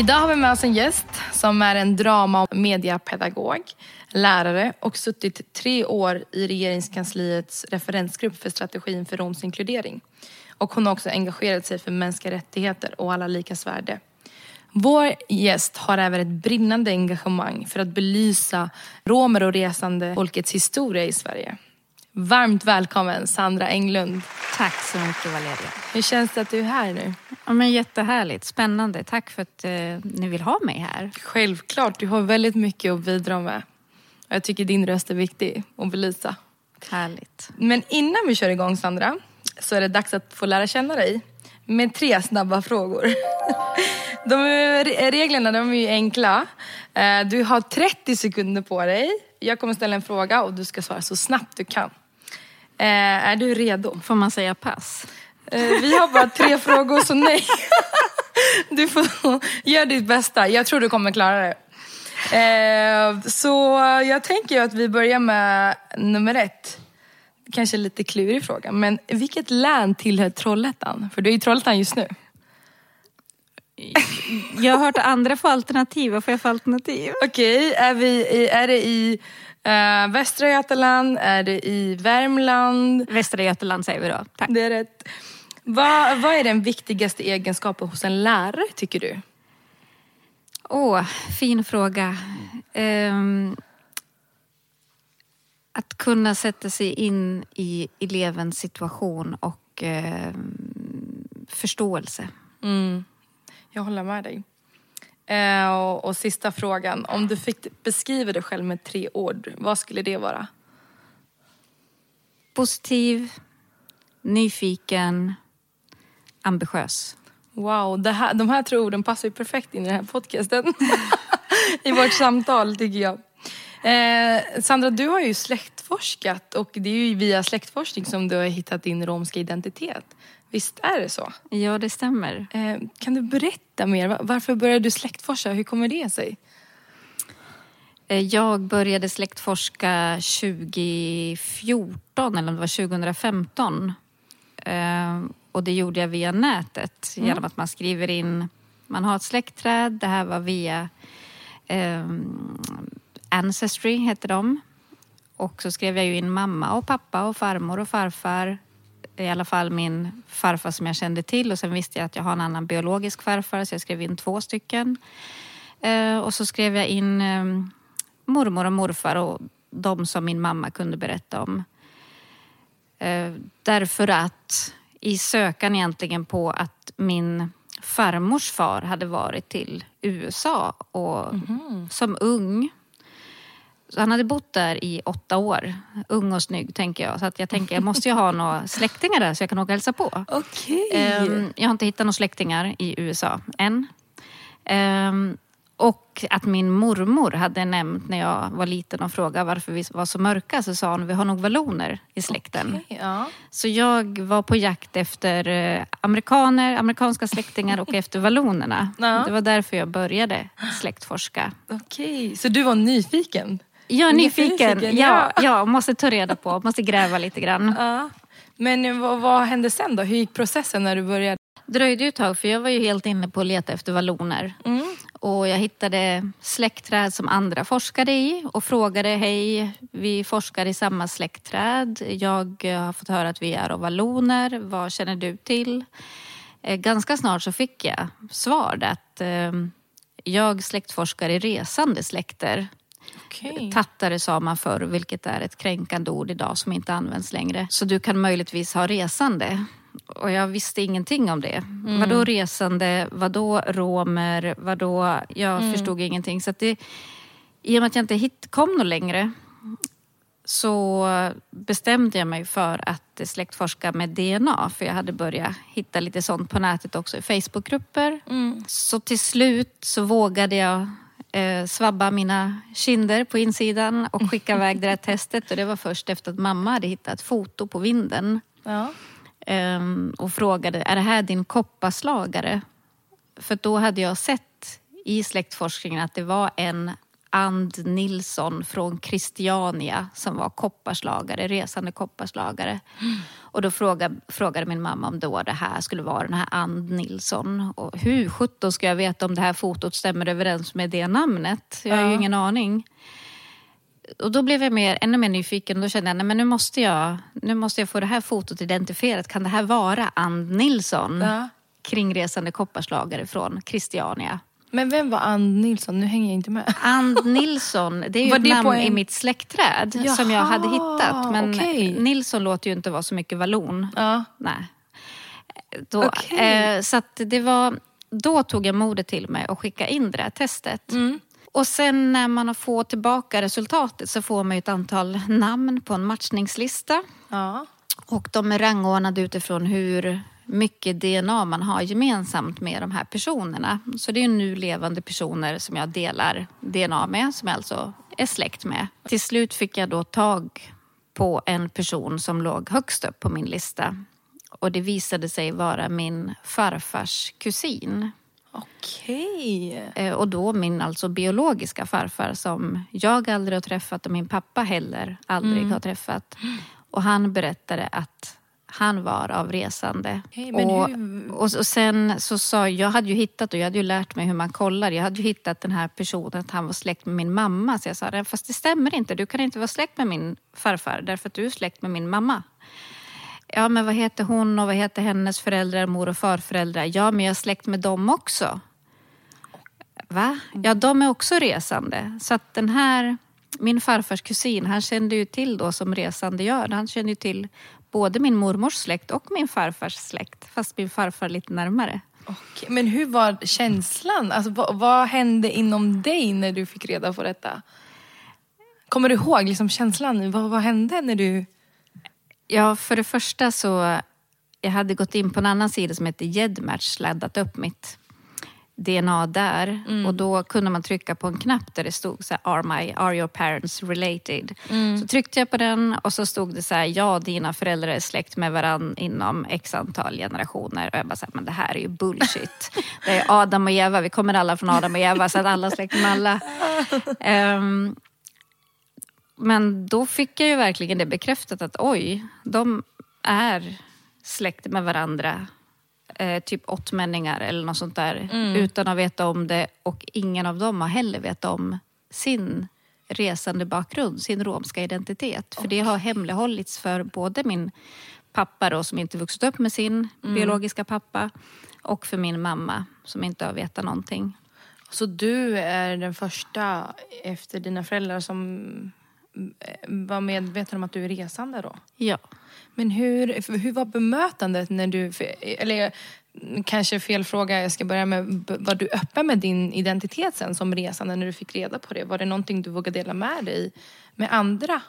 Idag har vi med oss en gäst som är en drama och mediapedagog, lärare och suttit tre år i regeringskansliets referensgrupp för strategin för roms inkludering. Och hon har också engagerat sig för mänskliga rättigheter och alla likas värde. Vår gäst har även ett brinnande engagemang för att belysa romer och resande folkets historia i Sverige. Varmt välkommen Sandra Englund. Tack så mycket Valeria. Hur känns det att du är här nu? Ja, men jättehärligt, spännande. Tack för att eh, ni vill ha mig här. Självklart, du har väldigt mycket att bidra med. Jag tycker din röst är viktig att belysa. Härligt. Men innan vi kör igång Sandra, så är det dags att få lära känna dig med tre snabba frågor. De reglerna de är ju enkla. Eh, Du har 30 sekunder på dig. Jag kommer ställa en fråga och du ska svara så snabbt du kan. Eh, Är du redo? Får man säga pass? Eh, Vi har bara tre frågor, så nej. Du får göra ditt bästa. Jag tror du kommer klara det. Eh, Så jag tänker att vi börjar med nummer ett. Kanske lite klurig fråga, men vilket län tillhör Trollhättan? För du är i Trollhättan just nu. Jag har hört andra få alternativ. Vad får jag för alternativ? Okej, är, vi i, är det i eh, Västra Götaland? Är det i Värmland? Västra Götaland säger vi då. Tack. Det är rätt. Vad, vad är den viktigaste egenskapen hos en lärare, tycker du? Åh, fin fråga. Ehm, att kunna sätta sig in i elevens situation och ehm, förståelse. Mm, jag håller med dig. Eh, och, och sista frågan. Om du fick beskriva dig själv med tre ord, vad skulle det vara? Positiv, nyfiken, ambitiös. Wow, här, de här tre orden passar ju perfekt in i den här podcasten. I vårt samtal, tycker jag. Eh, Sandra, du har ju släktforskat och det är ju via släktforskning som du har hittat din romska identitet. Visst är det så? Ja, det stämmer. Eh, kan du berätta mer? Va- Varför började du släktforska? Hur kommer det sig? Eh, Jag började släktforska 2014 eller om det var 2015. Eh, Och det gjorde jag via nätet genom att man skriver in, man har ett släktträd, det här var via eh, Ancestry heter de. Och så skrev jag ju in mamma och pappa och farmor och farfar. I alla fall min farfar som jag kände till och sen visste jag att jag har en annan biologisk farfar så jag skrev in två stycken. Eh, och så skrev jag in eh, mormor och morfar och de som min mamma kunde berätta om. Eh, därför att i sökan egentligen på att min farmors far hade varit till USA och som ung. Så han hade bott där i åtta år. Ung och snygg tänker jag. Så att jag tänker jag måste ju ha några släktingar där så jag kan åka och hälsa på. Okej. Ehm, jag har inte hittat några släktingar i USA än. Ehm, och att min mormor hade nämnt när jag var liten och frågade varför vi var så mörka så sa hon vi har nog valloner i släkten. Okej, ja. Så jag var på jakt efter eh, amerikaner, amerikanska släktingar och efter vallonerna. Ja. Det var därför jag började släktforska. Okej, så du var nyfiken? Jag är nyfiken. Nyfiken, Ja, ja. ja, måste ta reda på, måste gräva lite grann. Ja. Men vad, vad hände sen då? Hur gick processen när du började? dröjde ju ett tag för jag var ju helt inne på att leta efter valloner. Mm. Och jag hittade släktträd som andra forskade i och frågade hej, vi forskar i samma släktträd. Jag eh, har fått höra att vi är av valloner. Vad känner du till? Eh, Ganska snart så fick jag svar att eh, jag släktforskar i resande släkter. Okej. Tattare sa man förr, vilket är ett kränkande ord idag som inte används längre. Så du kan möjligtvis ha resande. Och jag visste ingenting om det. Mm. Vadå resande? Vadå romer? Vadå? Jag Mm. förstod ingenting. Så att det, I och med att jag inte hit, kom något längre så bestämde jag mig för att släktforska med DNA. För jag hade börjat hitta lite sånt på nätet också i Facebookgrupper. Mm. Så till slut så vågade jag eh, svabba mina kinder på insidan och skicka iväg det där testet. Och det var först efter att mamma hade hittat foto på vinden. Ja. Ehm, och frågade, är det här din kopparslagare? För då hade jag sett i släktforskningen att det var en And Nilsson från Christiania som var kopparslagare, resande kopparslagare. Och då frågade, frågade min mamma om då det här skulle vara den här And Nilsson. Och hur sjutton ska jag veta om det här fotot stämmer överens med det namnet? Jag har ju Ja. ingen aning. Och då blev jag mer, ännu mer nyfiken och då kände jag nej, men nu måste jag, nu måste jag få det här fotot identifierat. Kan det här vara And Nilsson? Ja. Kringresande kopparslagare från Christiania. Men vem var And Nilsson? Nu hänger jag inte med. And Nilsson, det är ju Var ett namn en- i mitt släktträd som jag hade Jaha, hittat. Men okej. Nilsson låter ju inte vara så mycket vallon. Ja. Nej. Då, Okej. eh, så att det var, då tog jag modet till mig och skicka in det här testet. Mm. Och sen när man får tillbaka resultatet så får man ju ett antal namn på en matchningslista. Ja. Och de är rangordnade utifrån hur mycket DNA man har gemensamt med de här personerna. Så det är nu levande personer som jag delar DNA med, som jag alltså är släkt med. Till slut fick jag då tag på en person som låg högst upp på min lista. Och det visade sig vara min farfars kusin. Okej. Eh, Och då min alltså biologiska farfar som jag aldrig har träffat och min pappa heller aldrig har träffat. Och han berättade att han var av resande. Men och, hur- och, och sen så sa jag, hade ju hittat och jag hade ju lärt mig hur man kollar. Jag hade ju hittat den här personen att han var släkt med min mamma. Så jag sa, "Nej, fast det stämmer inte. Du kan inte vara släkt med min farfar därför att du är släkt med min mamma. Ja, men vad heter hon och vad heter hennes föräldrar, mor och farföräldrar? Ja, men jag är släkt med dem också. Va? Ja, de är också resande. Så att den här, min farfars kusin, han kände ju till då som resande gör. Han kände ju till både min mormors släkt och min farfars släkt. Fast min farfar lite närmare. Okej, Men hur var känslan? Alltså, vad, vad hände inom dig när du fick reda på detta? Kommer du ihåg liksom, känslan? Vad, vad hände när du... Ja, för det första så jag hade gått in på en annan sida som heter Gedmatch, laddat upp mitt DNA där. Och då kunde man trycka på en knapp där det stod så här, are, my, are your parents related? Så tryckte jag på den och så stod det så här, ja dina föräldrar är släkt med varann inom x antal generationer. Och jag bara så här, men det här är ju bullshit. det är Adam och Eva, vi kommer alla från Adam och Eva så att alla är släkt med alla. Ehm, men då fick jag ju verkligen det bekräftat att oj, de är släkt med varandra. Eh, typ åttmänningar eller något sånt där. Utan att veta om det. Och ingen av dem har heller vetat om sin resande bakgrund, sin romska identitet. För det har hemlighållits för både min pappa då, som inte vuxit upp med sin biologiska pappa och för min mamma som inte har vetat någonting. Så du är den första efter dina föräldrar som eh, var medveten om att du är resande då? Ja. Men hur, hur var bemötandet när du... Eller kanske fel fråga, jag ska börja med. Var du öppen med din identitet sen som resande när du fick reda på det? Var det någonting du vågade dela med dig med andra?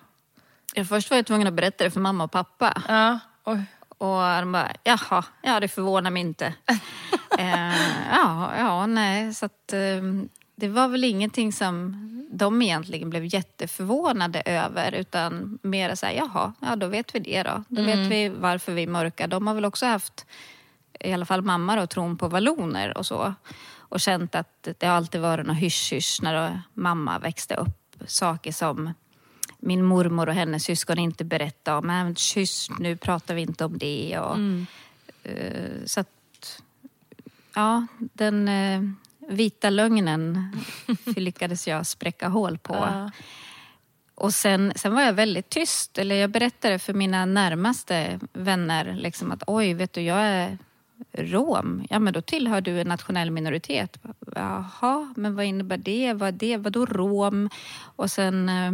Ja, Först var jag tvungen att berätta det för mamma och pappa. Ja. Oj. Och de bara, jaha, ja det förvånar mig inte. eh, ja, ja, nej, så att eh, det var väl ingenting som de egentligen blev jätteförvånade över utan mer så här, jaha, ja då vet vi det då. Då vet vi varför vi är mörka. De har väl också haft, i alla fall mamma då, tron på valloner och så. Och känt att det alltid varit något hysch-hysch när mamma växte upp. Saker som min mormor och hennes syskon inte berättade om. Men tyst, nu pratar vi inte om det. Och, eh, så att, ja, den eh, vita lögnen lyckades jag spräcka hål på. Ja. Och sen, sen var jag väldigt tyst. Eller jag berättade för mina närmaste vänner liksom att oj, vet du, jag är rom. Ja, men då tillhör du en nationell minoritet. Jaha, men vad innebär det? Vad är det? Vadå rom? Och sen eh,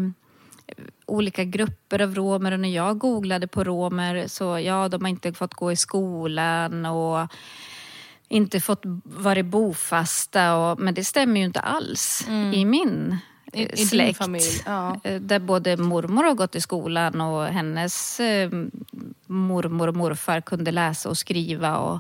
olika grupper av romer och när jag googlade på romer så ja, de har inte fått gå i skolan och inte fått vara bofasta. Och, men det stämmer ju inte alls i min I, eh, i släkt. familj? Ja. Eh, Där både mormor har gått i skolan och hennes eh, mormor och morfar kunde läsa och skriva. Och,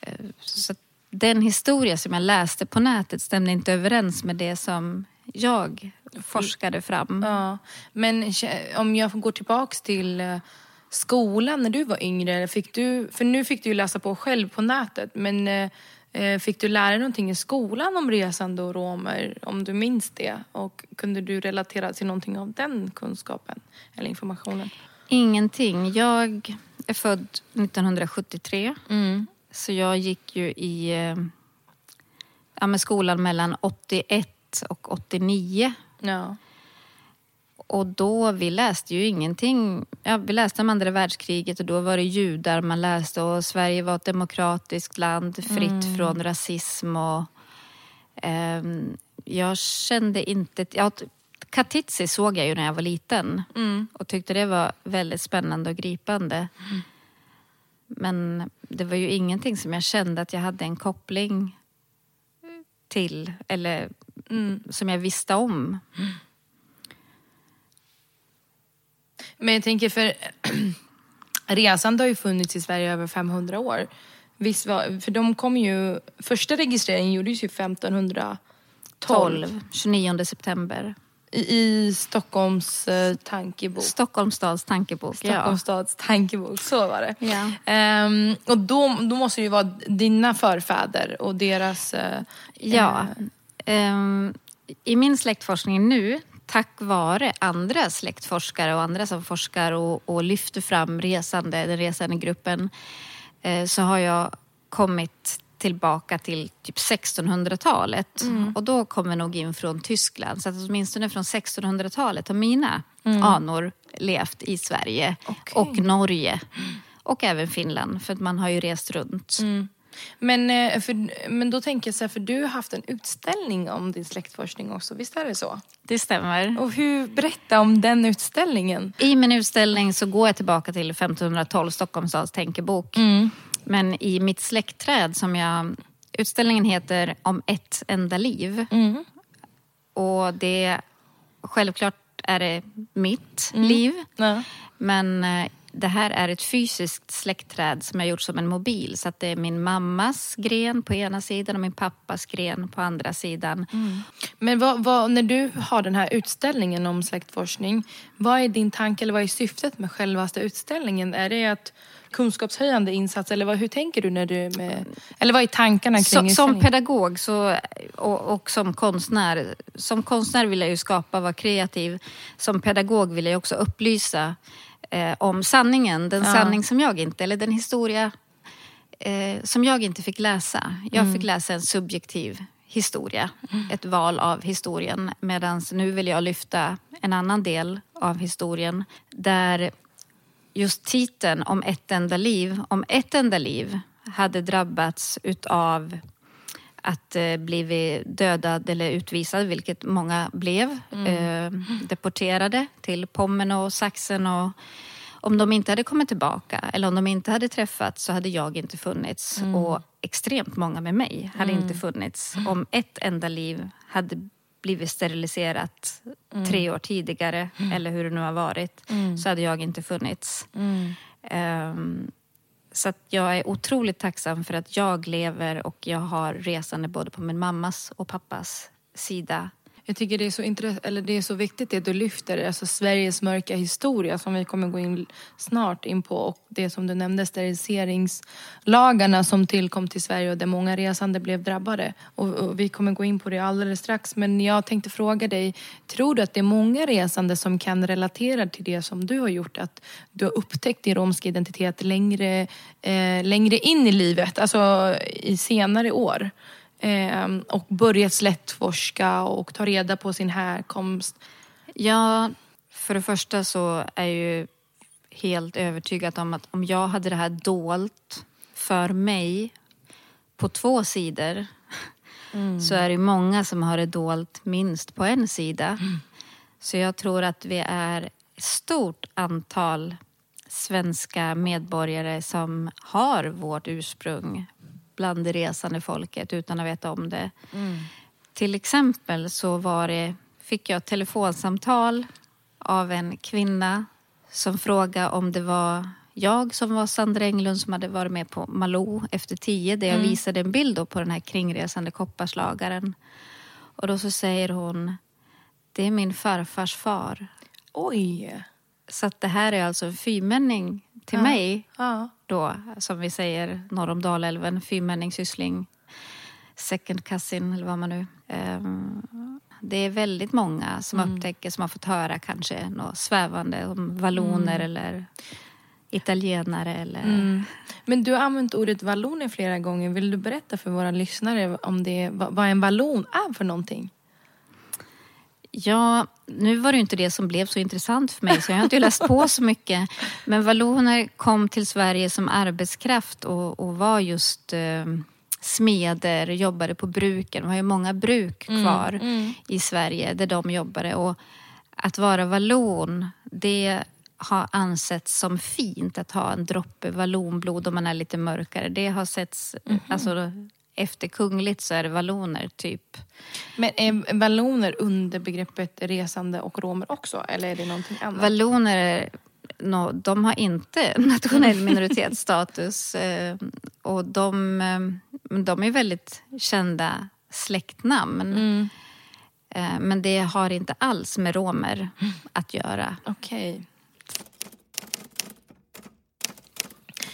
eh, så den historia som jag läste på nätet stämde inte överens med det som jag forskade fram. Ja. Men om jag går tillbaks till skolan när du var yngre. Fick du, för nu fick du ju läsa på själv på nätet. Men eh, eh, fick du lära dig någonting i skolan om resande och romer? Om du minns det? Och kunde du relatera till någonting av den kunskapen? Eller informationen? Ingenting. Jag är född 1973. Mm. Så jag gick ju i eh, ja, skolan mellan 81 och 89. Ja. Och då, vi läste ju ingenting. Ja, vi läste om andra världskriget och då var det judar man läste och Sverige var ett demokratiskt land fritt från rasism och ehm, jag kände inte... Ja, Katitzi såg jag ju när jag var liten och tyckte det var väldigt spännande och gripande. Men det var ju ingenting som jag kände att jag hade en koppling till eller som jag visste om. Men jag tänker för resande har ju funnits i Sverige över 500 år. Visst var, för de kom ju, första registreringen gjordes ju 1512 12, 29 september. i, i Stockholms eh, tankebok. Stockholms stads tankebok. Stockholms stads tankebok, så var det. Ja. Ehm, och då, då måste det ju vara dina förfäder och deras... eh, Ja. Ehm, I min släktforskning nu, tack vare andra släktforskare och andra som forskar och, och lyfter fram resande, den resande gruppen, eh, så har jag kommit tillbaka till typ 1600-talet. Och då kommer nog in från Tyskland. Så att åtminstone från 1600-talet har mina anor levt i Sverige Okej. och Norge. Och även Finland, för att man har ju rest runt. Men, eh, för, men då tänker jag så här, för du har haft en utställning om din släktforskning också, visst är det så? Det stämmer. Och hur, berätta om den utställningen. I min utställning så går jag tillbaka till 1512, Stockholms stads tänkebok. Men i mitt släktträd som jag... Utställningen heter Om ett enda liv. Och det... Självklart är det mitt liv. Ja. Men eh, det här är ett fysiskt släktträd som jag gjort som en mobil. Så att det är min mammas gren på ena sidan och min pappas gren på andra sidan. Men vad, vad, när du har den här utställningen om släktforskning, vad är din tanke eller vad är syftet med självaste utställningen? Är det att kunskapshöjande insats eller vad, hur tänker du när du med, eller vad är tankarna kring Så, som pedagog så, och, och som konstnär. Som konstnär vill jag ju skapa, vara kreativ. Som pedagog vill jag också upplysa eh, om sanningen. Den Ja. sanning som jag inte, eller den historia eh, som jag inte fick läsa. Jag Mm. fick läsa en subjektiv historia, ett val av historien. Medan nu vill jag lyfta en annan del av historien där just titeln om ett enda liv, om ett enda liv hade drabbats utav att eh, blivit dödad eller utvisad, vilket många blev. Eh, deporterade till Pommern och Sachsen. Och om de inte hade kommit tillbaka eller om de inte hade träffats så hade jag inte funnits. Och extremt många med mig hade inte funnits. Om ett enda liv hade blivit steriliserat tre år tidigare eller hur det nu har varit så hade jag inte funnits. Ehm, så att jag är otroligt tacksam för att jag lever och jag har resande både på min mammas och pappas sida. Jag tycker det är så, intress- eller det är så viktigt det du lyfter, alltså Sveriges mörka historia som vi kommer gå in snart in på och det som du nämnde, steriliseringslagarna som tillkom till Sverige och där många resande blev drabbade. Och, och vi kommer gå in på det alldeles strax men jag tänkte fråga dig, tror du att det är många resande som kan relatera till det som du har gjort? Att du har upptäckt din romska identitet längre, eh, längre in i livet, alltså i senare år? Eh, och börjat släktforska och ta reda på sin härkomst. Ja, för det första så är jag ju helt övertygad om att om jag hade det här dolt för mig på två sidor så är det många som har det dolt minst på en sida. Så jag tror att vi är ett stort antal svenska medborgare som har vårt ursprung bland det resande folket utan att veta om det. Till exempel så var det, fick jag ett telefonsamtal av en kvinna som frågade om det var jag som var Sandra Englund som hade varit med på Malou efter tio där jag Mm. visade en bild på den här kringresande kopparslagaren. Och då så säger hon, det är min farfars far. Oj! Så det här är alltså en fyrmänning till Ja. mig Ja. Då, som vi säger norr om Dalälven, fyrmänning, syssling, second cousin eller vad man nu... Ehm, det är väldigt många som Mm. upptäcker, som har fått höra kanske något svävande om valloner eller italienare eller... Mm. Men du har använt ordet valloner flera gånger. Vill du berätta för våra lyssnare om det, vad vad en vallon är för någonting? Ja, nu var det inte det som blev så intressant för mig så jag har inte läst på så mycket. Men valloner kom till Sverige som arbetskraft och, och var just eh, smeder, jobbade på bruken. Vi har ju många bruk kvar mm. i Sverige där de jobbade. Och att vara vallon, det har ansetts som fint att ha en droppe vallonblod om man är lite mörkare. Det har setts, alltså efter kungligt så är det valloner typ. Men är valloner under begreppet resande och romer också? Eller är det någonting annat? Valloner, no, de har inte nationell minoritetsstatus. Eh, och de, eh, de är väldigt kända släktnamn. Mm. Eh, men det har inte alls med romer att göra. Okej.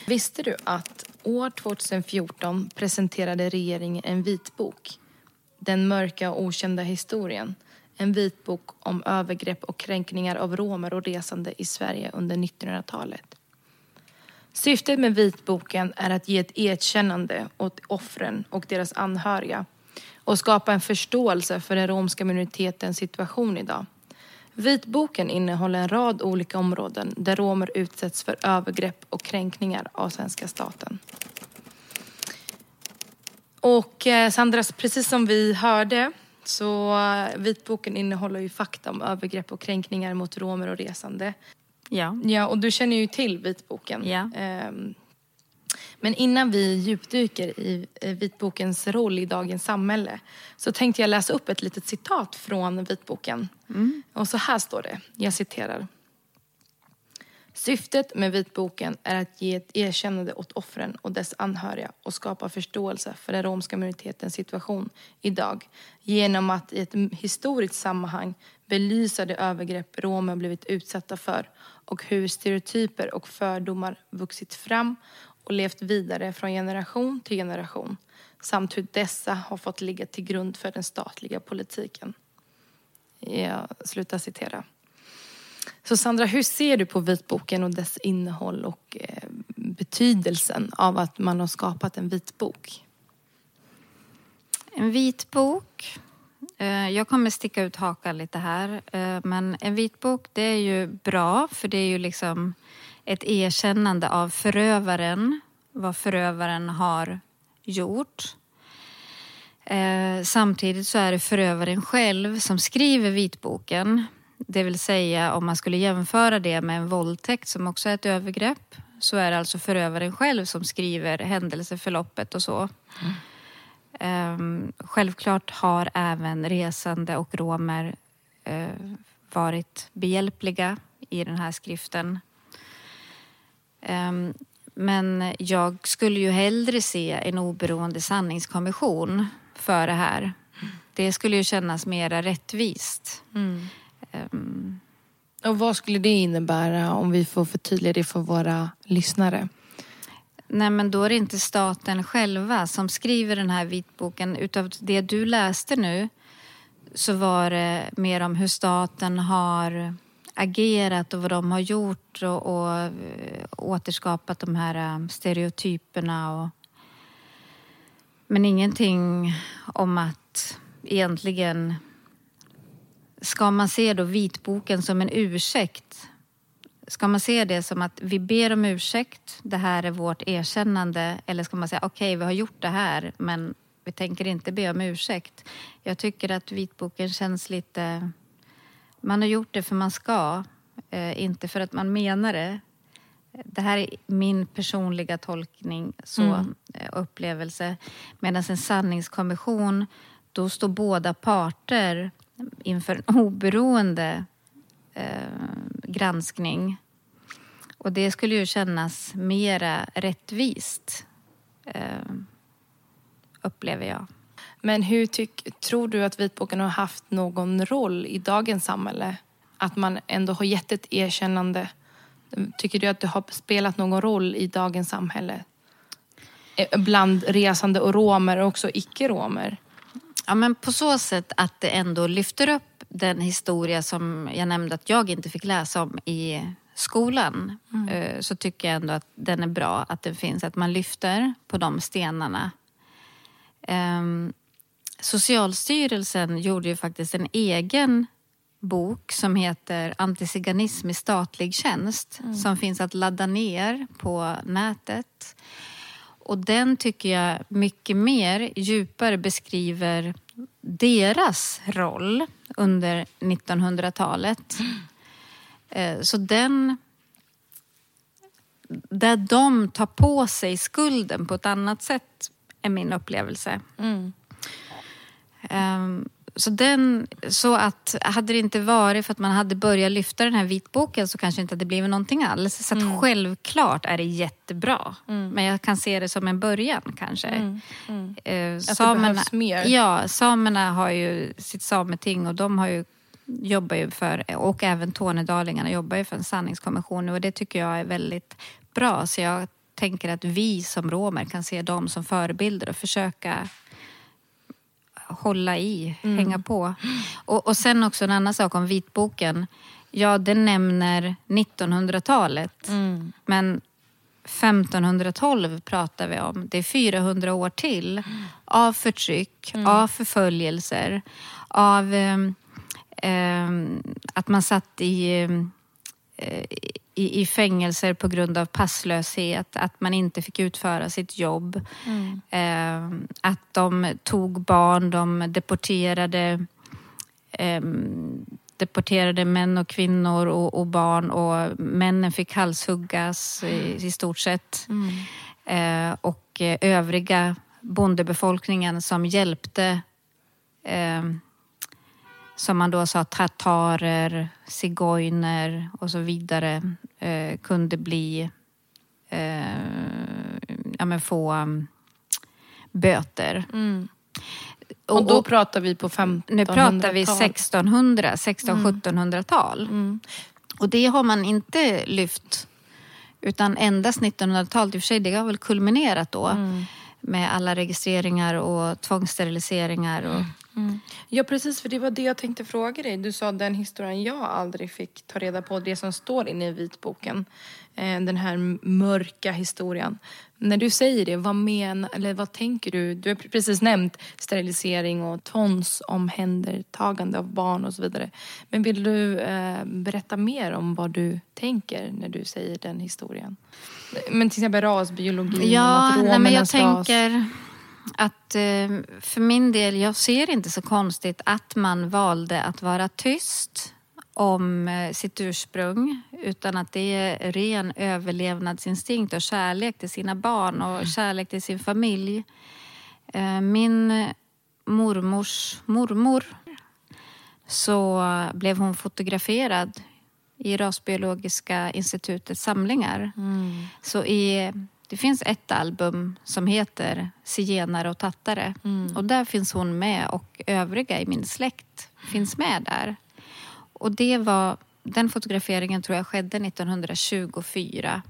Visste du att år 2014 presenterade regeringen en vitbok, Den mörka och okända historien. En vitbok om övergrepp och kränkningar av romer och resande i Sverige under 1900-talet. Syftet med vitboken är att ge ett erkännande åt offren och deras anhöriga och skapa en förståelse för den romska minoritetens situation idag. Vitboken innehåller en rad olika områden där romer utsätts för övergrepp och kränkningar av svenska staten. Och eh, Sandra, precis som vi hörde så eh, vitboken innehåller ju fakta om övergrepp och kränkningar mot romer och resande. Ja. Ja, och du känner ju till vitboken. Ja. Ehm, Men innan vi djupdyker i eh, vitbokens roll i dagens samhälle så tänkte jag läsa upp ett litet citat från vitboken. Och så här står det, jag citerar. Syftet med vitboken är att ge ett erkännande åt offren och dess anhöriga och skapa förståelse för den romska minoritetens situation idag genom att i ett historiskt sammanhang belysa de övergrepp romer blivit utsatta för och hur stereotyper och fördomar vuxit fram och levt vidare från generation till generation samt hur dessa har fått ligga till grund för den statliga politiken. Jag slutar citera. Så Sandra, hur ser du på vitboken och dess innehåll och eh, betydelsen av att man har skapat en vitbok? En vitbok. Eh, jag kommer sticka ut hakan lite här. Eh, men en vitbok det är ju bra för det är ju liksom ett erkännande av förövaren. Vad förövaren har gjort. Eh, Samtidigt så är det förövaren själv som skriver vitboken. Det vill säga om man skulle jämföra det med en våldtäkt som också är ett övergrepp så är det alltså förövaren själv som skriver händelseförloppet och så. Ehm, självklart har även resande och romer eh, varit behjälpliga i den här skriften. Ehm, men jag skulle ju hellre se en oberoende sanningskommission för det här. Det skulle ju kännas mera rättvist. Ehm, Och vad skulle det innebära om vi får förtydliga det för våra lyssnare? Nej, men då är det inte staten själva som skriver den här vitboken. Utav det du läste nu så var det mer om hur staten har agerat och vad de har gjort och, och eh, återskapat de här eh, stereotyperna. Och, men ingenting om att egentligen... Ska man se då vitboken som en ursäkt Ska man se det som att vi ber om ursäkt, det här är vårt erkännande eller ska man säga okej, vi har gjort det här men vi tänker inte be om ursäkt. Jag tycker att vitboken känns lite... Man har gjort det för man ska, eh, inte för att man menar det. Det här är min personliga tolkning, så Mm. eh, upplevelse. Medan en sanningskommission, då står båda parter inför en oberoende eh, granskning. Och det skulle ju kännas mera rättvist, eh, upplever jag. Men hur tyck, tror du att vitboken har haft någon roll i dagens samhälle? Att man ändå har gett ett erkännande. Tycker du att det har spelat någon roll i dagens samhälle? Eh, bland resande och romer och också icke-romer? Ja, men på så sätt att det ändå lyfter upp den historia som jag nämnde att jag inte fick läsa om i skolan. Mm. Så tycker jag ändå att den är bra, att den finns. Att man lyfter på de stenarna. Um, Socialstyrelsen gjorde ju faktiskt en egen bok som heter Antiziganism i statlig tjänst mm. som finns att ladda ner på nätet. Och den tycker jag mycket mer djupare beskriver deras roll under 1900-talet. Mm. Så den... Där de tar på sig skulden på ett annat sätt är min upplevelse. Mm. Um, så, den, så att hade det inte varit för att man hade börjat lyfta den här vitboken så kanske det inte hade blivit någonting alls. Så mm. självklart är det jättebra. Mm. Men jag kan se det som en början kanske. Mm. Mm. Att samerna, det behövs mer? Ja, samerna har ju sitt sameting och de har ju jobbar ju för, och även tornedalingarna jobbar ju för en sanningskommission och det tycker jag är väldigt bra. Så jag tänker att vi som romer kan se dem som förebilder och försöka hålla i, mm. hänga på. Och, och sen också en annan sak om vitboken. Ja, den nämner 1900-talet. Mm. Men 1512 pratar vi om. Det är 400 år till av förtryck, mm. av förföljelser, av eh, att man satt i eh, i, i fängelser på grund av passlöshet, att man inte fick utföra sitt jobb. Mm. Eh, att de tog barn, de deporterade eh, deporterade män och kvinnor och, och, barn och männen fick halshuggas i, i stort sett. Mm. Eh, och övriga bondebefolkningen som hjälpte eh, som man då sa tatarer, zigeuner och så vidare eh, kunde bli, eh, ja men få um, böter. Mm. Och, och, då och, pratar vi på 1500-tal? Nu pratar vi 1600, 1600-1700-tal. Mm. mm. Och det har man inte lyft utan endast 1900-talet. I och för sig, det har väl kulminerat då mm. med alla registreringar och tvångssteriliseringar och Mm. Ja precis, för det var det jag tänkte fråga dig. Du sa den historien jag aldrig fick ta reda på, det som står inne i vitboken. Eh, den här mörka historien. När du säger det, vad menar, eller vad tänker du? Du har precis nämnt sterilisering och tvångsomhändertagande av barn och så vidare. Men vill du eh, berätta mer om vad du tänker när du säger den historien? Men till exempel rasbiologi, ja, nej, men jag ras. tänker att eh, för min del, jag ser inte så konstigt att man valde att vara tyst om eh, sitt ursprung utan att det är ren överlevnadsinstinkt och kärlek till sina barn och mm. kärlek till sin familj. Eh, min mormors mormor så blev hon fotograferad i Rasbiologiska institutets samlingar. Mm. Så i det finns ett album som heter Zigenare och tattare. Mm. Och där finns hon med och övriga i min släkt finns med där. Och det var, den fotograferingen tror jag skedde 1924.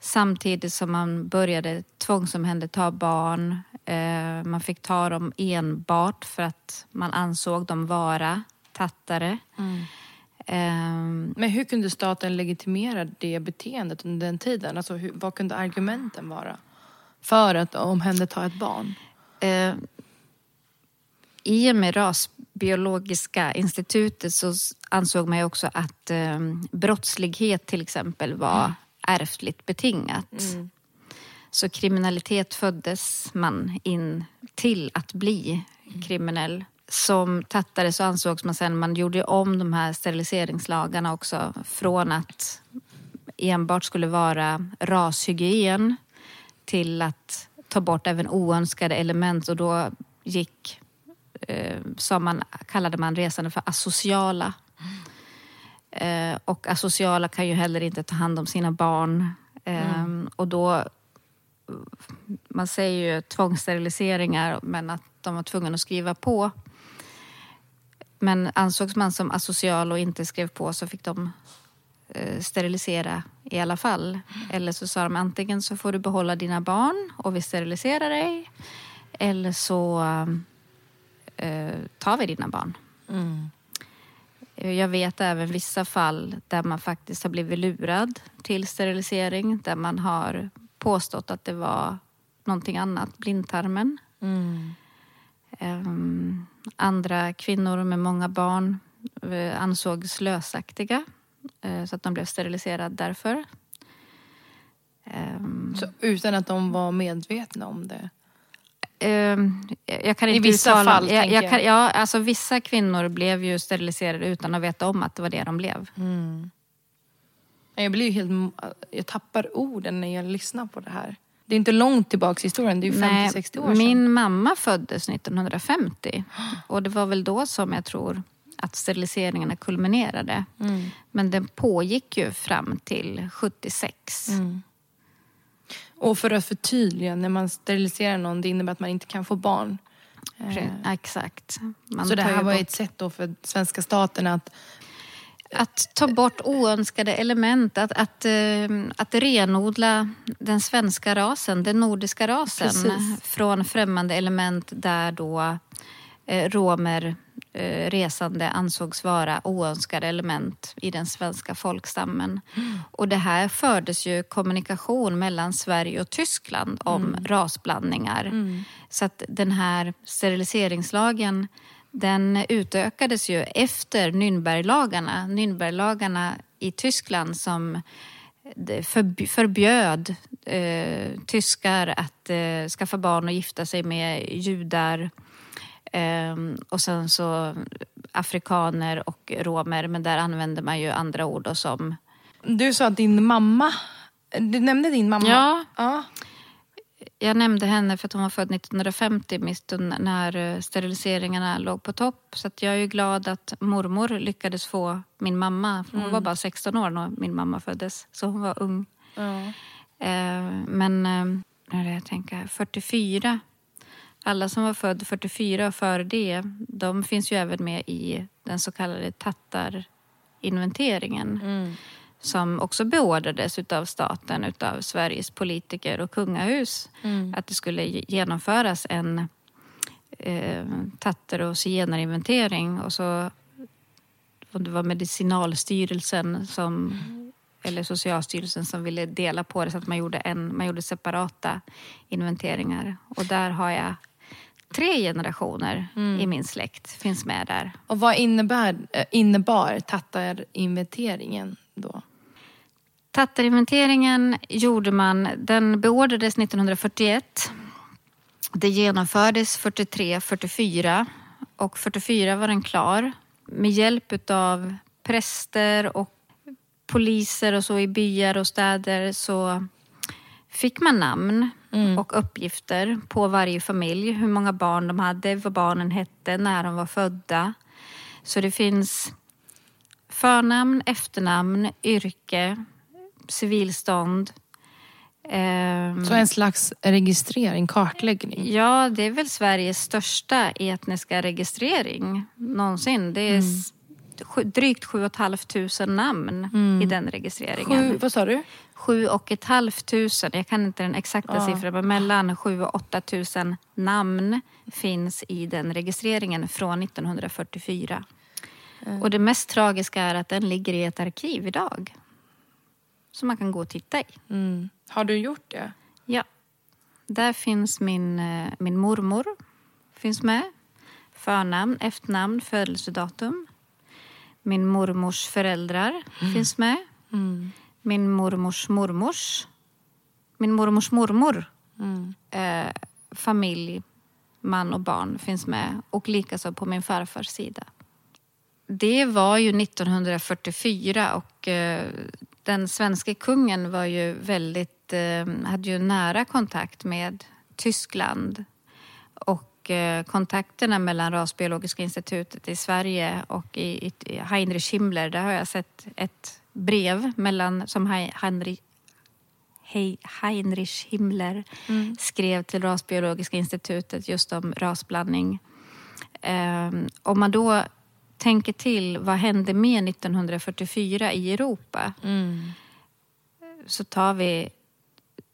Samtidigt som man började tvångsomhänderta barn. Eh, man fick ta dem enbart för att man ansåg dem vara tattare. Mm. Um, Men hur kunde staten legitimera det beteendet under den tiden? Alltså, hur, vad kunde argumenten vara för att omhänderta ett barn? Uh, I och med Rasbiologiska institutet så ansåg man ju också att um, brottslighet till exempel var mm. ärftligt betingat. Mm. Så kriminalitet föddes man in till att bli kriminell som tattare så ansågs man sen, man gjorde om de här steriliseringslagarna också från att enbart skulle vara rashygien till att ta bort även oönskade element och då gick, eh, som man, kallade man resande för asociala. Eh, och asociala kan ju heller inte ta hand om sina barn. Eh, Och då, man säger ju tvångssteriliseringar men att de var tvungna att skriva på. Men ansågs man som asocial och inte skrev på så fick de eh, sterilisera i alla fall. Eller så sa de antingen så får du behålla dina barn och vi steriliserar dig. Eller så eh, tar vi dina barn. Mm. Jag vet även vissa fall där man faktiskt har blivit lurad till sterilisering. Där man har påstått att det var någonting annat, blindtarmen. Mm. Ehm, andra kvinnor med många barn eh, ansågs slösaktiga eh, så att de blev steriliserade därför. Ehm, Så utan att de var medvetna om det? ehm, jag kan I inte vissa uttala- fall, jag jag. kan, ja, alltså Vissa kvinnor blev ju steriliserade utan att veta om att det var det de blev. Mm. Jag blir ju helt... Jag tappar orden när jag lyssnar på det här. Det är inte långt tillbaka i historien, det är ju 50-60 år sedan. Min mamma föddes 1950 och det var väl då som jag tror att steriliseringarna kulminerade. Mm. Men den pågick ju fram till 76. Mm. Och för att förtydliga, när man steriliserar någon, det innebär att man inte kan få barn. Eh, Exakt. Man Så det här var bort- ett sätt då för svenska staten att... Att ta bort oönskade element, att, att, eh, att renodla den svenska rasen, den nordiska rasen Precis. från främmande element där då eh, romer eh, resande ansågs vara oönskade element i den svenska folkstammen. Och det här fördes ju kommunikation mellan Sverige och Tyskland om rasblandningar. Så att den här steriliseringslagen den utökades ju efter Nürnberglagarna. Nürnberglagarna i Tyskland som förbjöd eh, tyskar att eh, skaffa barn och gifta sig med judar. Ehm, och sen så afrikaner och romer, men där använder man ju andra ord då som Du sa att din mamma... Du nämnde din mamma. Ja. ja. Jag nämnde henne för att hon var född 1950 mitt under- när eh, steriliseringarna låg på topp. Så jag är ju glad att mormor lyckades få min mamma. Hon var bara 16 år när min mamma föddes, så hon var ung. ja. Eh, men eh, när är det jag tänker, 44. Alla som var född 44 och före det, de finns ju även med i den så kallade tattarinventeringen. Mm. Som också beordrades av staten, utav Sveriges politiker och kungahus. Mm. Att det skulle ge- genomföras en eh, tatter och zigenarinventering. Och så, om det var Medicinalstyrelsen som eller Socialstyrelsen som ville dela på det så att man gjorde, en, man gjorde separata inventeringar. Och där har jag tre generationer i min släkt finns med där. Och vad innebär, eh, innebar tattarinventeringen då? Tattarinventeringen gjorde man, den beordrades 1941. Det genomfördes 43, 44 och 44 var den klar. Med hjälp av präster och poliser och så i byar och städer så fick man namn och uppgifter på varje familj. Hur många barn de hade, vad barnen hette, när de var födda. Så det finns förnamn, efternamn, yrke, civilstånd. Ehm, Så en slags registrering, kartläggning? Ja, det är väl Sveriges största etniska registrering någonsin. Det är sju- drygt 7 500 namn i den registreringen. Sju, vad sa du? 7 och ett halvt tusen, jag kan inte den exakta Ja. siffran, men mellan 7 och 8 tusen namn finns i den registreringen från 1944. Och det mest tragiska är att den ligger i ett arkiv idag. Som man kan gå och titta i. Mm. Har du gjort det? Ja. Där finns min, eh, min mormor. Finns med. Förnamn, efternamn, födelsedatum. Min mormors föräldrar finns med. Mm. Min mormors mormors. Min mormors mormor. Mm. Eh, familj, man och barn finns med. Och likaså på min farfars sida. Det var ju 1944 och eh, den svenska kungen var ju väldigt, eh, hade ju nära kontakt med Tyskland. Och eh, kontakterna mellan Rasbiologiska institutet i Sverige och i, i Heinrich Himmler, där har jag sett ett brev mellan, som Heinrich, Heinrich Himmler mm. skrev till Rasbiologiska institutet just om rasblandning. Um, om man då tänker till, vad hände med 1944 i Europa? Mm. Så tar vi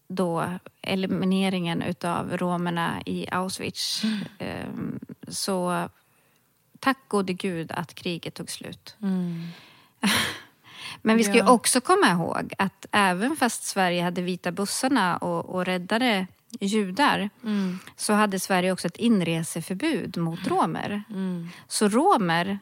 då elimineringen utav romerna i Auschwitz. Mm. Um, så tack gode gud att kriget tog slut. Mm. Men vi ska ja. också komma ihåg att även fast Sverige hade vita bussarna och, och räddade judar mm. så hade Sverige också ett inreseförbud mot romer. Mm. Så romer,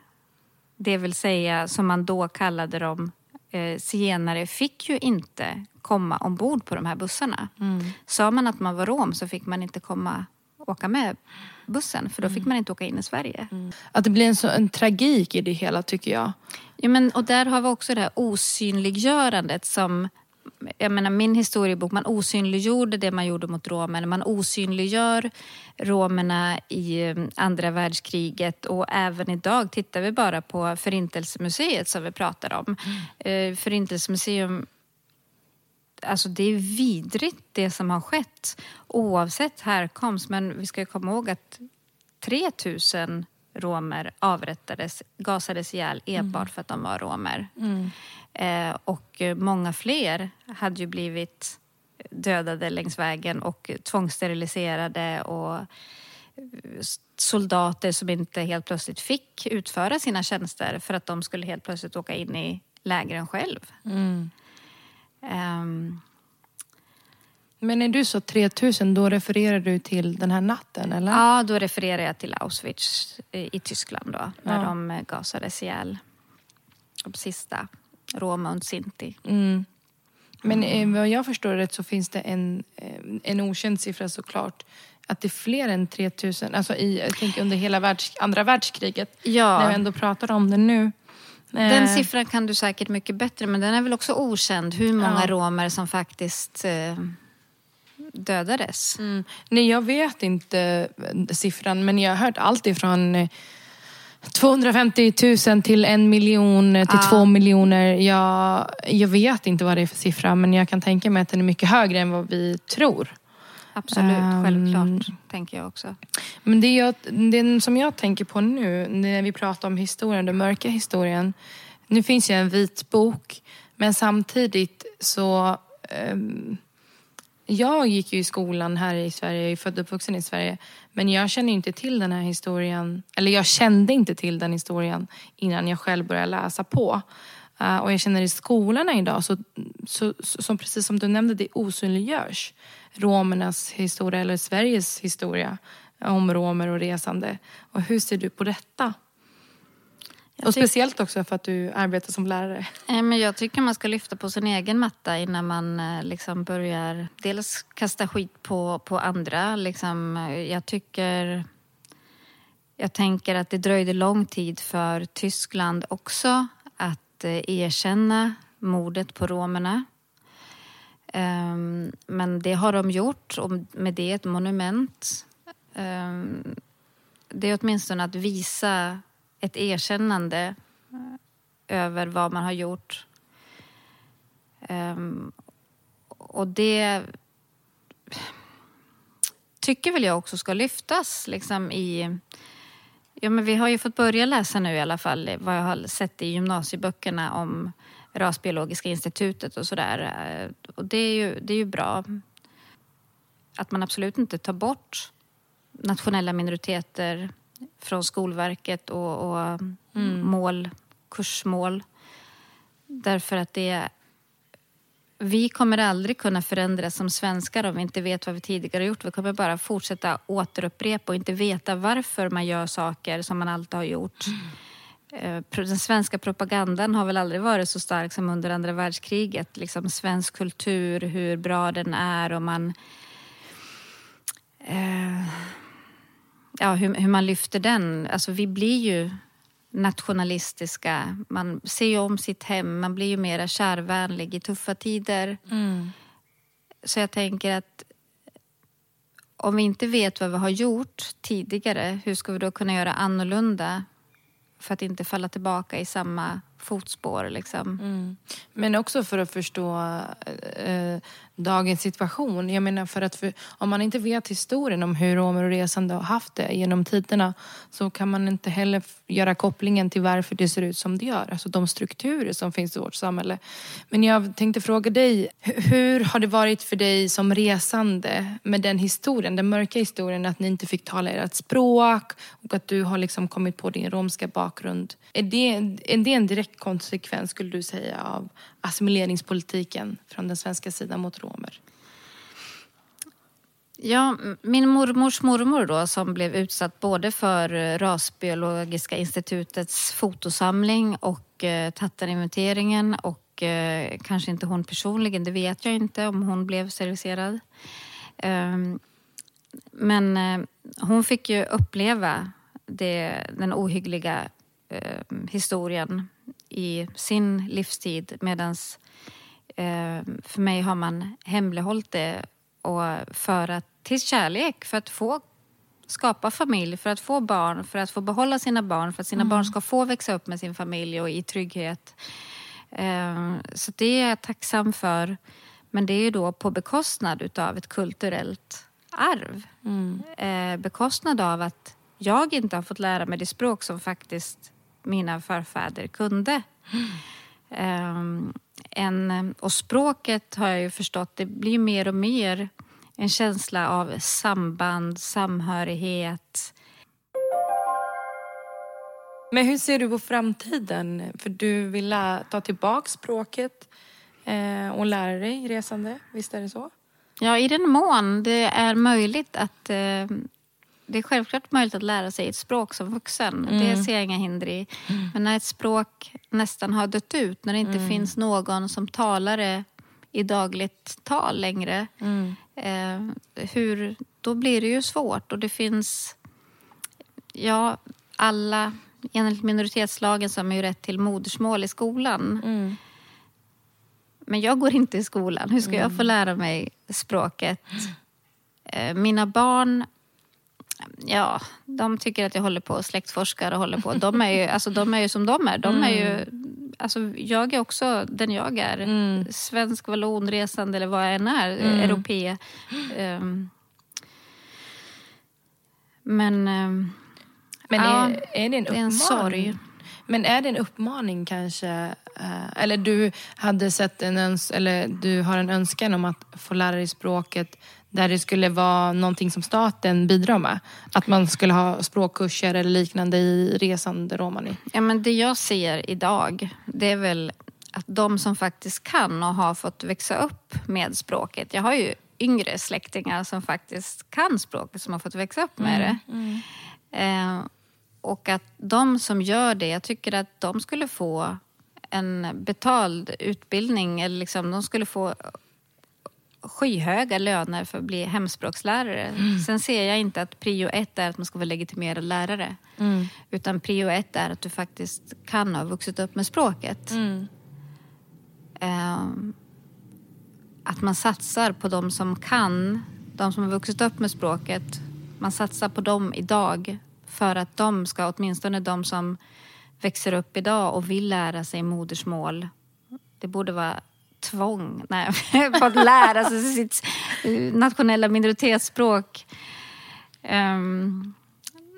det vill säga som man då kallade dem, eh, zigenare, fick ju inte komma ombord på de här bussarna. Mm. Sa man att man var rom så fick man inte komma åka med bussen för då fick mm. man inte åka in i Sverige. Mm. Att det blir en, så, en tragik i det hela tycker jag. Ja, men, och där har vi också det här osynliggörandet som jag menar, min historiebok, man osynliggjorde det man gjorde mot romerna. Man osynliggör romerna i eh, andra världskriget och även idag tittar vi bara på Förintelsemuseet som vi pratar om. Mm. Förintelsemuseum Alltså det är vidrigt det som har skett oavsett härkomst. Men vi ska komma ihåg att 3000 romer avrättades, gasades ihjäl enbart mm. för att de var romer. Mm. Eh, och många fler hade ju blivit dödade längs vägen och tvångssteriliserade och soldater som inte helt plötsligt fick utföra sina tjänster för att de skulle helt plötsligt åka in i lägren själv. Mm. Um, men när du sa 3000, då refererar du till den här natten, eller? Ja, då refererar jag till Auschwitz i Tyskland då, när ja. de gasades ihjäl. De sista, Roma och Sinti. Mm. Men mm. vad jag förstår rätt så finns det en, eh, en okänd siffra såklart. Att det är fler än 3000, alltså i, jag tänker under hela världs, andra världskriget. Ja. När vi ändå pratar om det nu. Den eh. siffran kan du säkert mycket bättre men den är väl också okänd hur många ja. romer som faktiskt eh, dödades. Mm. Nej, jag vet inte eh, siffran men jag har hört allt ifrån 250 000 till en miljon till ja. två miljoner. Jag, jag vet inte vad det är för siffra men jag kan tänka mig att den är mycket högre än vad vi tror. Absolut, um, självklart. Tänker jag också. Men det, jag, det som jag tänker på nu när vi pratar om historien, den mörka historien. Nu finns ju en vit bok men samtidigt så um, jag gick ju i skolan här i Sverige, jag är född och uppvuxen i Sverige. Men jag känner inte till den här historien, eller jag kände inte till den historien innan jag själv började läsa på. Uh, och jag känner i skolorna idag, så, så, så, som precis som du nämnde, det osynliggörs romernas historia eller Sveriges historia om romer och resande. Och hur ser du på detta? Och speciellt också för att du arbetar som lärare. Men jag tycker man ska lyfta på sin egen matta innan man eh, liksom börjar dels kasta skit på, på andra. Liksom, jag tycker... Jag tänker att det dröjde lång tid för Tyskland också att eh, erkänna mordet på romerna. Ehm, men det har de gjort och med det ett monument. Ehm, det är åtminstone att visa ett erkännande eh, över vad man har gjort. Um, och det tycker väl jag också ska lyftas liksom i... Ja, men vi har ju fått börja läsa nu i alla fall vad jag har sett i gymnasieböckerna om Rasbiologiska institutet och sådär. Eh, och det är, ju, det är ju bra att man absolut inte tar bort nationella minoriteter från Skolverket och, och mm. mål, kursmål. Därför att det vi kommer aldrig kunna förändras som svenskar om vi inte vet vad vi tidigare gjort. Vi kommer bara fortsätta återupprepa och inte veta varför man gör saker som man alltid har gjort. Mm. Den svenska propagandan har väl aldrig varit så stark som under andra världskriget. Liksom svensk kultur, hur bra den är och man... Eh, ja, hur, hur, man lyfter den. Alltså vi blir ju nationalistiska. Man ser ju om sitt hem, man blir ju mera kärvänlig i tuffa tider. Mm. Så jag tänker att om vi inte vet vad vi har gjort tidigare, hur ska vi då kunna göra annorlunda för att inte falla tillbaka i samma fotspår? Liksom? Mm. Men också för att förstå eh, eh, dagens situation. Jag menar för att för, om man inte vet historien om hur romer och resande har haft det genom tiderna så kan man inte heller göra kopplingen till varför det ser ut som det gör. Alltså de strukturer som finns i vårt samhälle. Men jag tänkte fråga dig, hur har det varit för dig som resande med den historien, den mörka historien att ni inte fick tala ert språk och att du har liksom kommit på din romska bakgrund. Är det, är det en direkt konsekvens skulle du säga av assimileringspolitiken från den svenska sidan mot romer? Ja, min mormors mormor då som blev utsatt både för eh, Rasbiologiska institutets fotosamling och eh, tattarinventeringen och eh, kanske inte hon personligen, det vet jag inte om hon blev steriliserad. Eh, men eh, hon fick ju uppleva det, den ohyggliga eh, historien i sin livstid medan eh, för mig har man hemlighållit det och för att, till kärlek, för att få skapa familj, för att få barn, för att få behålla sina barn, för att sina mm. barn ska få växa upp med sin familj och i trygghet. Eh, så det är jag tacksam för. Men det är ju då på bekostnad utav ett kulturellt arv. Mm. Eh, bekostnad av att jag inte har fått lära mig det språk som faktiskt mina förfäder kunde. Mm. en, och språket har jag ju förstått, det blir mer och mer en känsla av samband, samhörighet. Men hur ser du på framtiden? För du vill ta tillbaka språket eh, och lära dig resande, visst är det så? Ja, i den mån det är möjligt att eh, det är självklart möjligt att lära sig ett språk som vuxen. Mm. Det ser jag inga hinder i. Mm. Men när ett språk nästan har dött ut, när det inte mm. finns någon som talar det i dagligt tal längre, mm. eh, hur, då blir det ju svårt. Och det finns, ja, alla, enligt minoritetslagen så har man ju rätt till modersmål i skolan. Mm. Men jag går inte i skolan. Hur ska jag få mm. lära mig språket? Eh, mina barn ja, de tycker att jag håller på och släktforskar och håller på. De är ju, alltså, de är ju som de är. De är ju, alltså, jag är också den jag är. Mm. Svensk, vallon, resande eller vad jag än är. Mm. Europé. Um, men um, men ja, är, är det en uppmaning? Det är en sorg. Men är det en uppmaning kanske? Uh, eller du hade sett en öns eller du har en önskan om att få lära dig språket där det skulle vara någonting som staten bidrar med. Att man skulle ha språkkurser eller liknande i resande romani. Ja, men det jag ser idag, det är väl att de som faktiskt kan och har fått växa upp med språket. Jag har ju yngre släktingar som faktiskt kan språket, som har fått växa upp med det. Mm, mm. Eh, och att de som gör det, jag tycker att de skulle få en betald utbildning. Eller liksom, de skulle få skyhöga löner för att bli hemspråkslärare. Mm. Sen ser jag inte att prio ett är att man ska vara legitimerad lärare. Mm. Utan prio ett är att du faktiskt kan ha vuxit upp med språket. Mm. Um, att man satsar på de som kan, de som har vuxit upp med språket. Man satsar på dem idag för att de ska, åtminstone de som växer upp idag och vill lära sig modersmål. Det borde vara tvång, nej, för att lära sig sitt nationella minoritetsspråk. Um,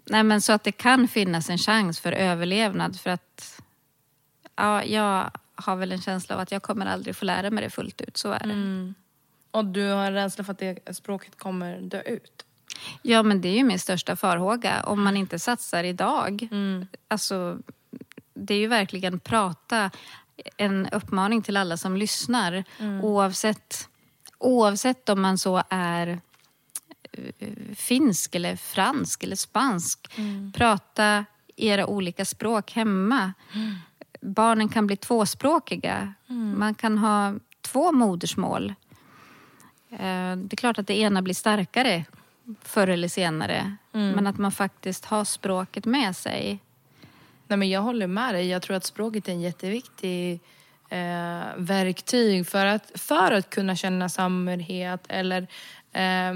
nej, men så att det kan finnas en chans för överlevnad för att ja, jag har väl en känsla av att jag kommer aldrig få lära mig det fullt ut, så är det. Mm. Och du har en rädsla för att det språket kommer dö ut? Ja, men det är ju min största farhåga om man inte satsar idag. Mm. Alltså, det är ju verkligen prata en uppmaning till alla som lyssnar. Mm. Oavsett, oavsett om man så är eh, finsk eller fransk eller spansk. Mm. Prata era olika språk hemma. Mm. Barnen kan bli tvåspråkiga. Mm. Man kan ha två modersmål. Eh, det är klart att det ena blir starkare förr eller senare. Mm. Men att man faktiskt har språket med sig. Nej, men jag håller med dig. Jag tror att språket är en jätteviktig eh, verktyg för att, för att kunna känna samhörighet eller eh,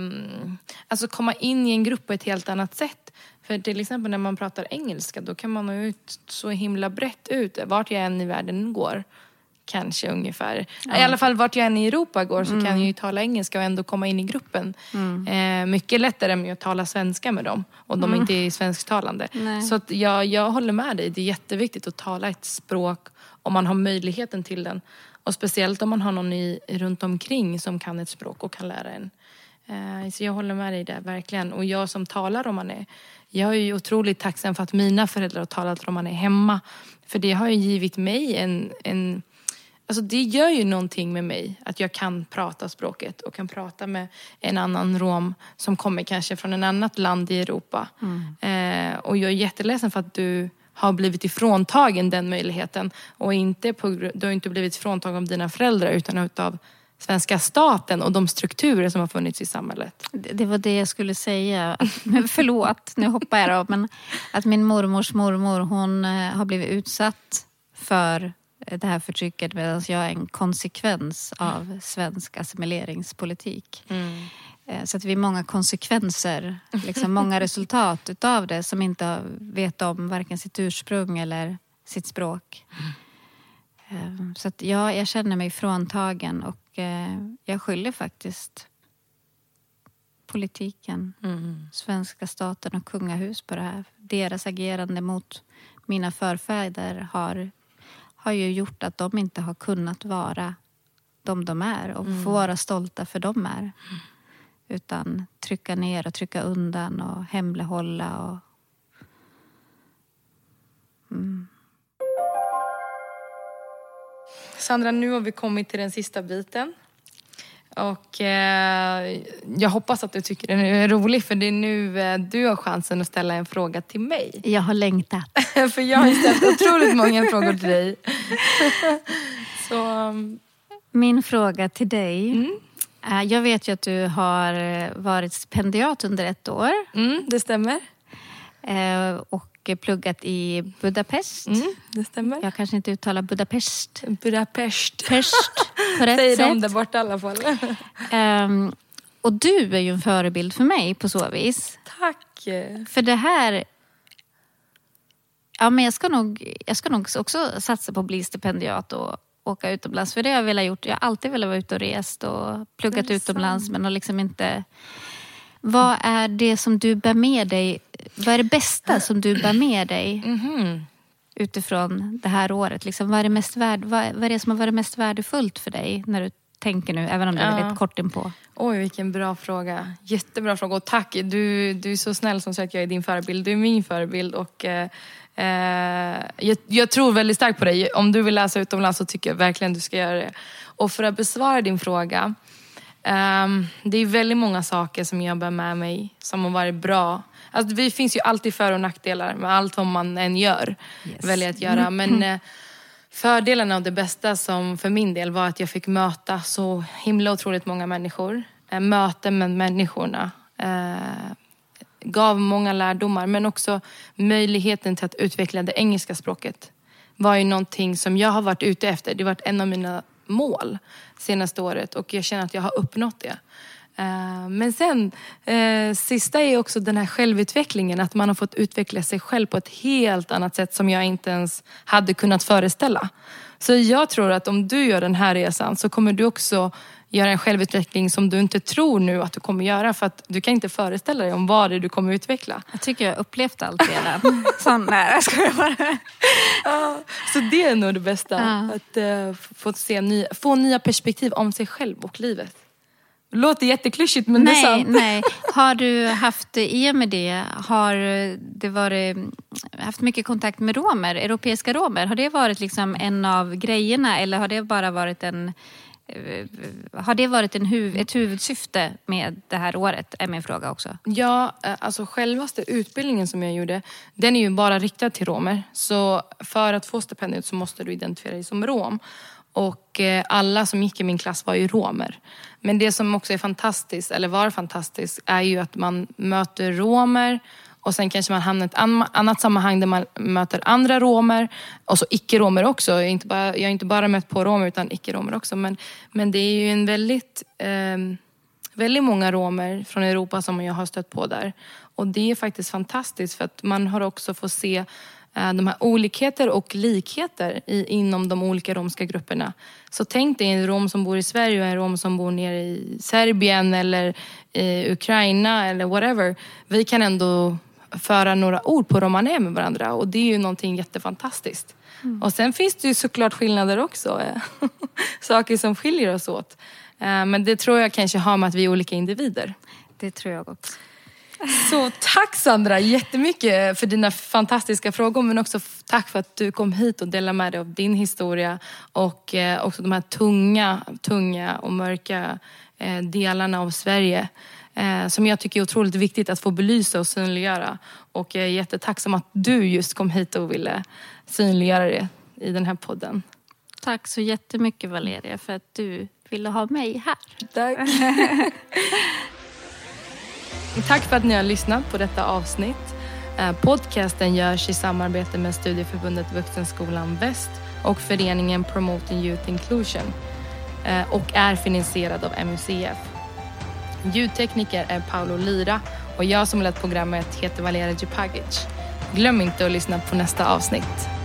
alltså komma in i en grupp på ett helt annat sätt. För till exempel när man pratar engelska då kan man nå ut så himla brett ut vart jag än i världen går kanske ungefär. Ja. I alla fall vart jag än i Europa går så mm. kan jag ju tala engelska och ändå komma in i gruppen. Mm. Eh, mycket lättare än att tala svenska med dem och de mm. inte är svensktalande. Nej. Så att jag, jag håller med dig, det är jätteviktigt att tala ett språk om man har möjligheten till den. Och speciellt om man har någon i, runt omkring som kan ett språk och kan lära en. Eh, så jag håller med dig där, verkligen. Och jag som talar romani, jag är ju otroligt tacksam för att mina föräldrar har talat romani hemma. För det har ju givit mig en, en Alltså det gör ju någonting med mig att jag kan prata språket och kan prata med en annan rom som kommer kanske från en annat land i Europa. Mm. Eh, och jag är jätteledsen för att du har blivit ifråntagen den möjligheten. Och inte på, du har inte blivit ifråntagen av dina föräldrar utan av svenska staten och de strukturer som har funnits i samhället. Det, det var det jag skulle säga. Men förlåt, nu hoppar jag då. Men att min mormors mormor hon eh, har blivit utsatt för det här förtrycket medan jag är en konsekvens av svensk assimileringspolitik. Mm. Eh, så att vi är många konsekvenser, liksom många resultat utav det som inte vet om varken sitt ursprung eller sitt språk. Mm. Så att ja, jag känner mig fråntagen och eh, jag skyller faktiskt politiken, mm. svenska staten och kungahus på det här. Deras agerande mot mina förfäder har har ju gjort att de inte har kunnat vara de de är och mm. få vara stolta för de är. Mm. Utan trycka ner och trycka undan och hemlighålla. Och... Mm. Sandra, nu har vi kommit till den sista biten. Och eh, jag hoppas att du tycker den är rolig för det är nu eh, du har chansen att ställa en fråga till mig. Jag har längtat. för jag har ställt otroligt många frågor till dig. Så, um... Min fråga till dig. Mm. Eh, jag vet ju att du har eh, varit stipendiat under ett år. Mm, det stämmer. Eh, och pluggat i Budapest. Mm, det stämmer. Jag kanske inte uttalar Budapest. Budapest. Pest, på rätt Säger sätt. de där borta i alla fall. Um, och du är ju en förebild för mig på så vis. Tack. För det här... Ja, men jag ska nog, jag ska nog också satsa på att bli stipendiat och åka utomlands. För det har jag velat gjort. Jag har alltid velat vara ute och rest och pluggat utomlands sant. men har liksom inte vad är det som du bär med dig? Vad är det bästa som du bär med dig mm-hmm. utifrån det här året? Liksom, vad, är det mest värd, vad, vad är det som har varit mest värdefullt för dig när du tänker nu, även om det är väldigt kort inpå? Oj, vilken bra fråga. Jättebra fråga och tack. Du, du är så snäll som säger att jag är din förebild. Du är min förebild och eh, jag, jag, tror väldigt starkt på dig. Om du vill läsa utomlands så tycker jag verkligen du ska göra det. Och för att besvara din fråga Um, det är väldigt många saker som jag bär med mig som har varit bra. Alltså, det finns ju alltid för och nackdelar med allt vad man än gör, yes. väljer att göra. Men uh, fördelen av det bästa som för min del var att jag fick möta så himla otroligt många människor. Uh, möten med människorna. Uh, gav många lärdomar men också möjligheten till att utveckla det engelska språket var ju någonting som jag har varit ute efter. Det har varit en av mina mål senaste året och jag känner att jag har uppnått det. Eh, men sen, eh, sista är också den här självutvecklingen. Att man har fått utveckla sig själv på ett helt annat sätt som jag inte ens hade kunnat föreställa. Så jag tror att om du gör den här resan så kommer du också göra en självutveckling som du inte tror nu att du kommer göra. För att du kan inte föreställa dig om vad det är du kommer utveckla. Jag tycker jag har upplevt allt redan. Sån ska jag vara. Ja, så det är nog det bästa. Ja. Att uh, få, se nya, få nya perspektiv om sig själv och livet. Det låter jätteklyschigt men nej, det är sant. Nej. Har du haft, i och med det, har det varit, haft mycket kontakt med romer, europeiska romer? Har det varit liksom en av grejerna eller har det bara varit en Eh, Eh, har det varit en huv ett huvudsyfte med det här året? Är min fråga också. Ja, eh, alltså självaste utbildningen som jag gjorde, den är ju bara riktad till romer. Så för att få stipendiet så måste du identifiera dig som rom. Och eh, alla som gick i min klass var ju romer. Men det som också är fantastiskt, eller var fantastiskt, är ju att man möter romer och sen kanske man hamnar i ett annat sammanhang där man möter andra romer. Och så icke-romer också. Jag har, inte bara, jag har inte bara mött på romer utan icke-romer också. Men, men det är ju en väldigt eh, väldigt många romer från Europa som jag har stött på där. Och det är faktiskt fantastiskt för att man har också fått se eh, de här olikheter och likheter i, inom de olika romska grupperna. Så tänk dig en rom som bor i Sverige och en rom som bor nere i Serbien eller i Ukraina eller whatever. Vi kan ändå föra några ord på romané med varandra och det är ju någonting jättefantastiskt. Mm. Och sen finns det ju såklart skillnader också. Eh, saker som skiljer oss åt. Eh, men det tror jag kanske har med att vi är olika individer. Det tror jag också. Så tack Sandra jättemycket för dina fantastiska frågor men också tack för att du kom hit och delade med dig av din historia och eh, också de här tunga, tunga och mörka delarna av Sverige som jag tycker är otroligt viktigt att få belysa och synliggöra. Och jag är jättetacksam att du just kom hit och ville synliggöra det i den här podden. Tack så jättemycket Valeria för att du ville ha mig här. Tack. Tack för att ni har lyssnat på detta avsnitt. Eh, podcasten görs i samarbete med Studieförbundet Vuxenskolan Väst och föreningen Promoting Youth Inclusion eh, och är finansierad av MUCF. Ljudtekniker är Paolo Lira och jag som lett programmet heter Valeria Djupagic. Glöm inte att lyssna på nästa avsnitt.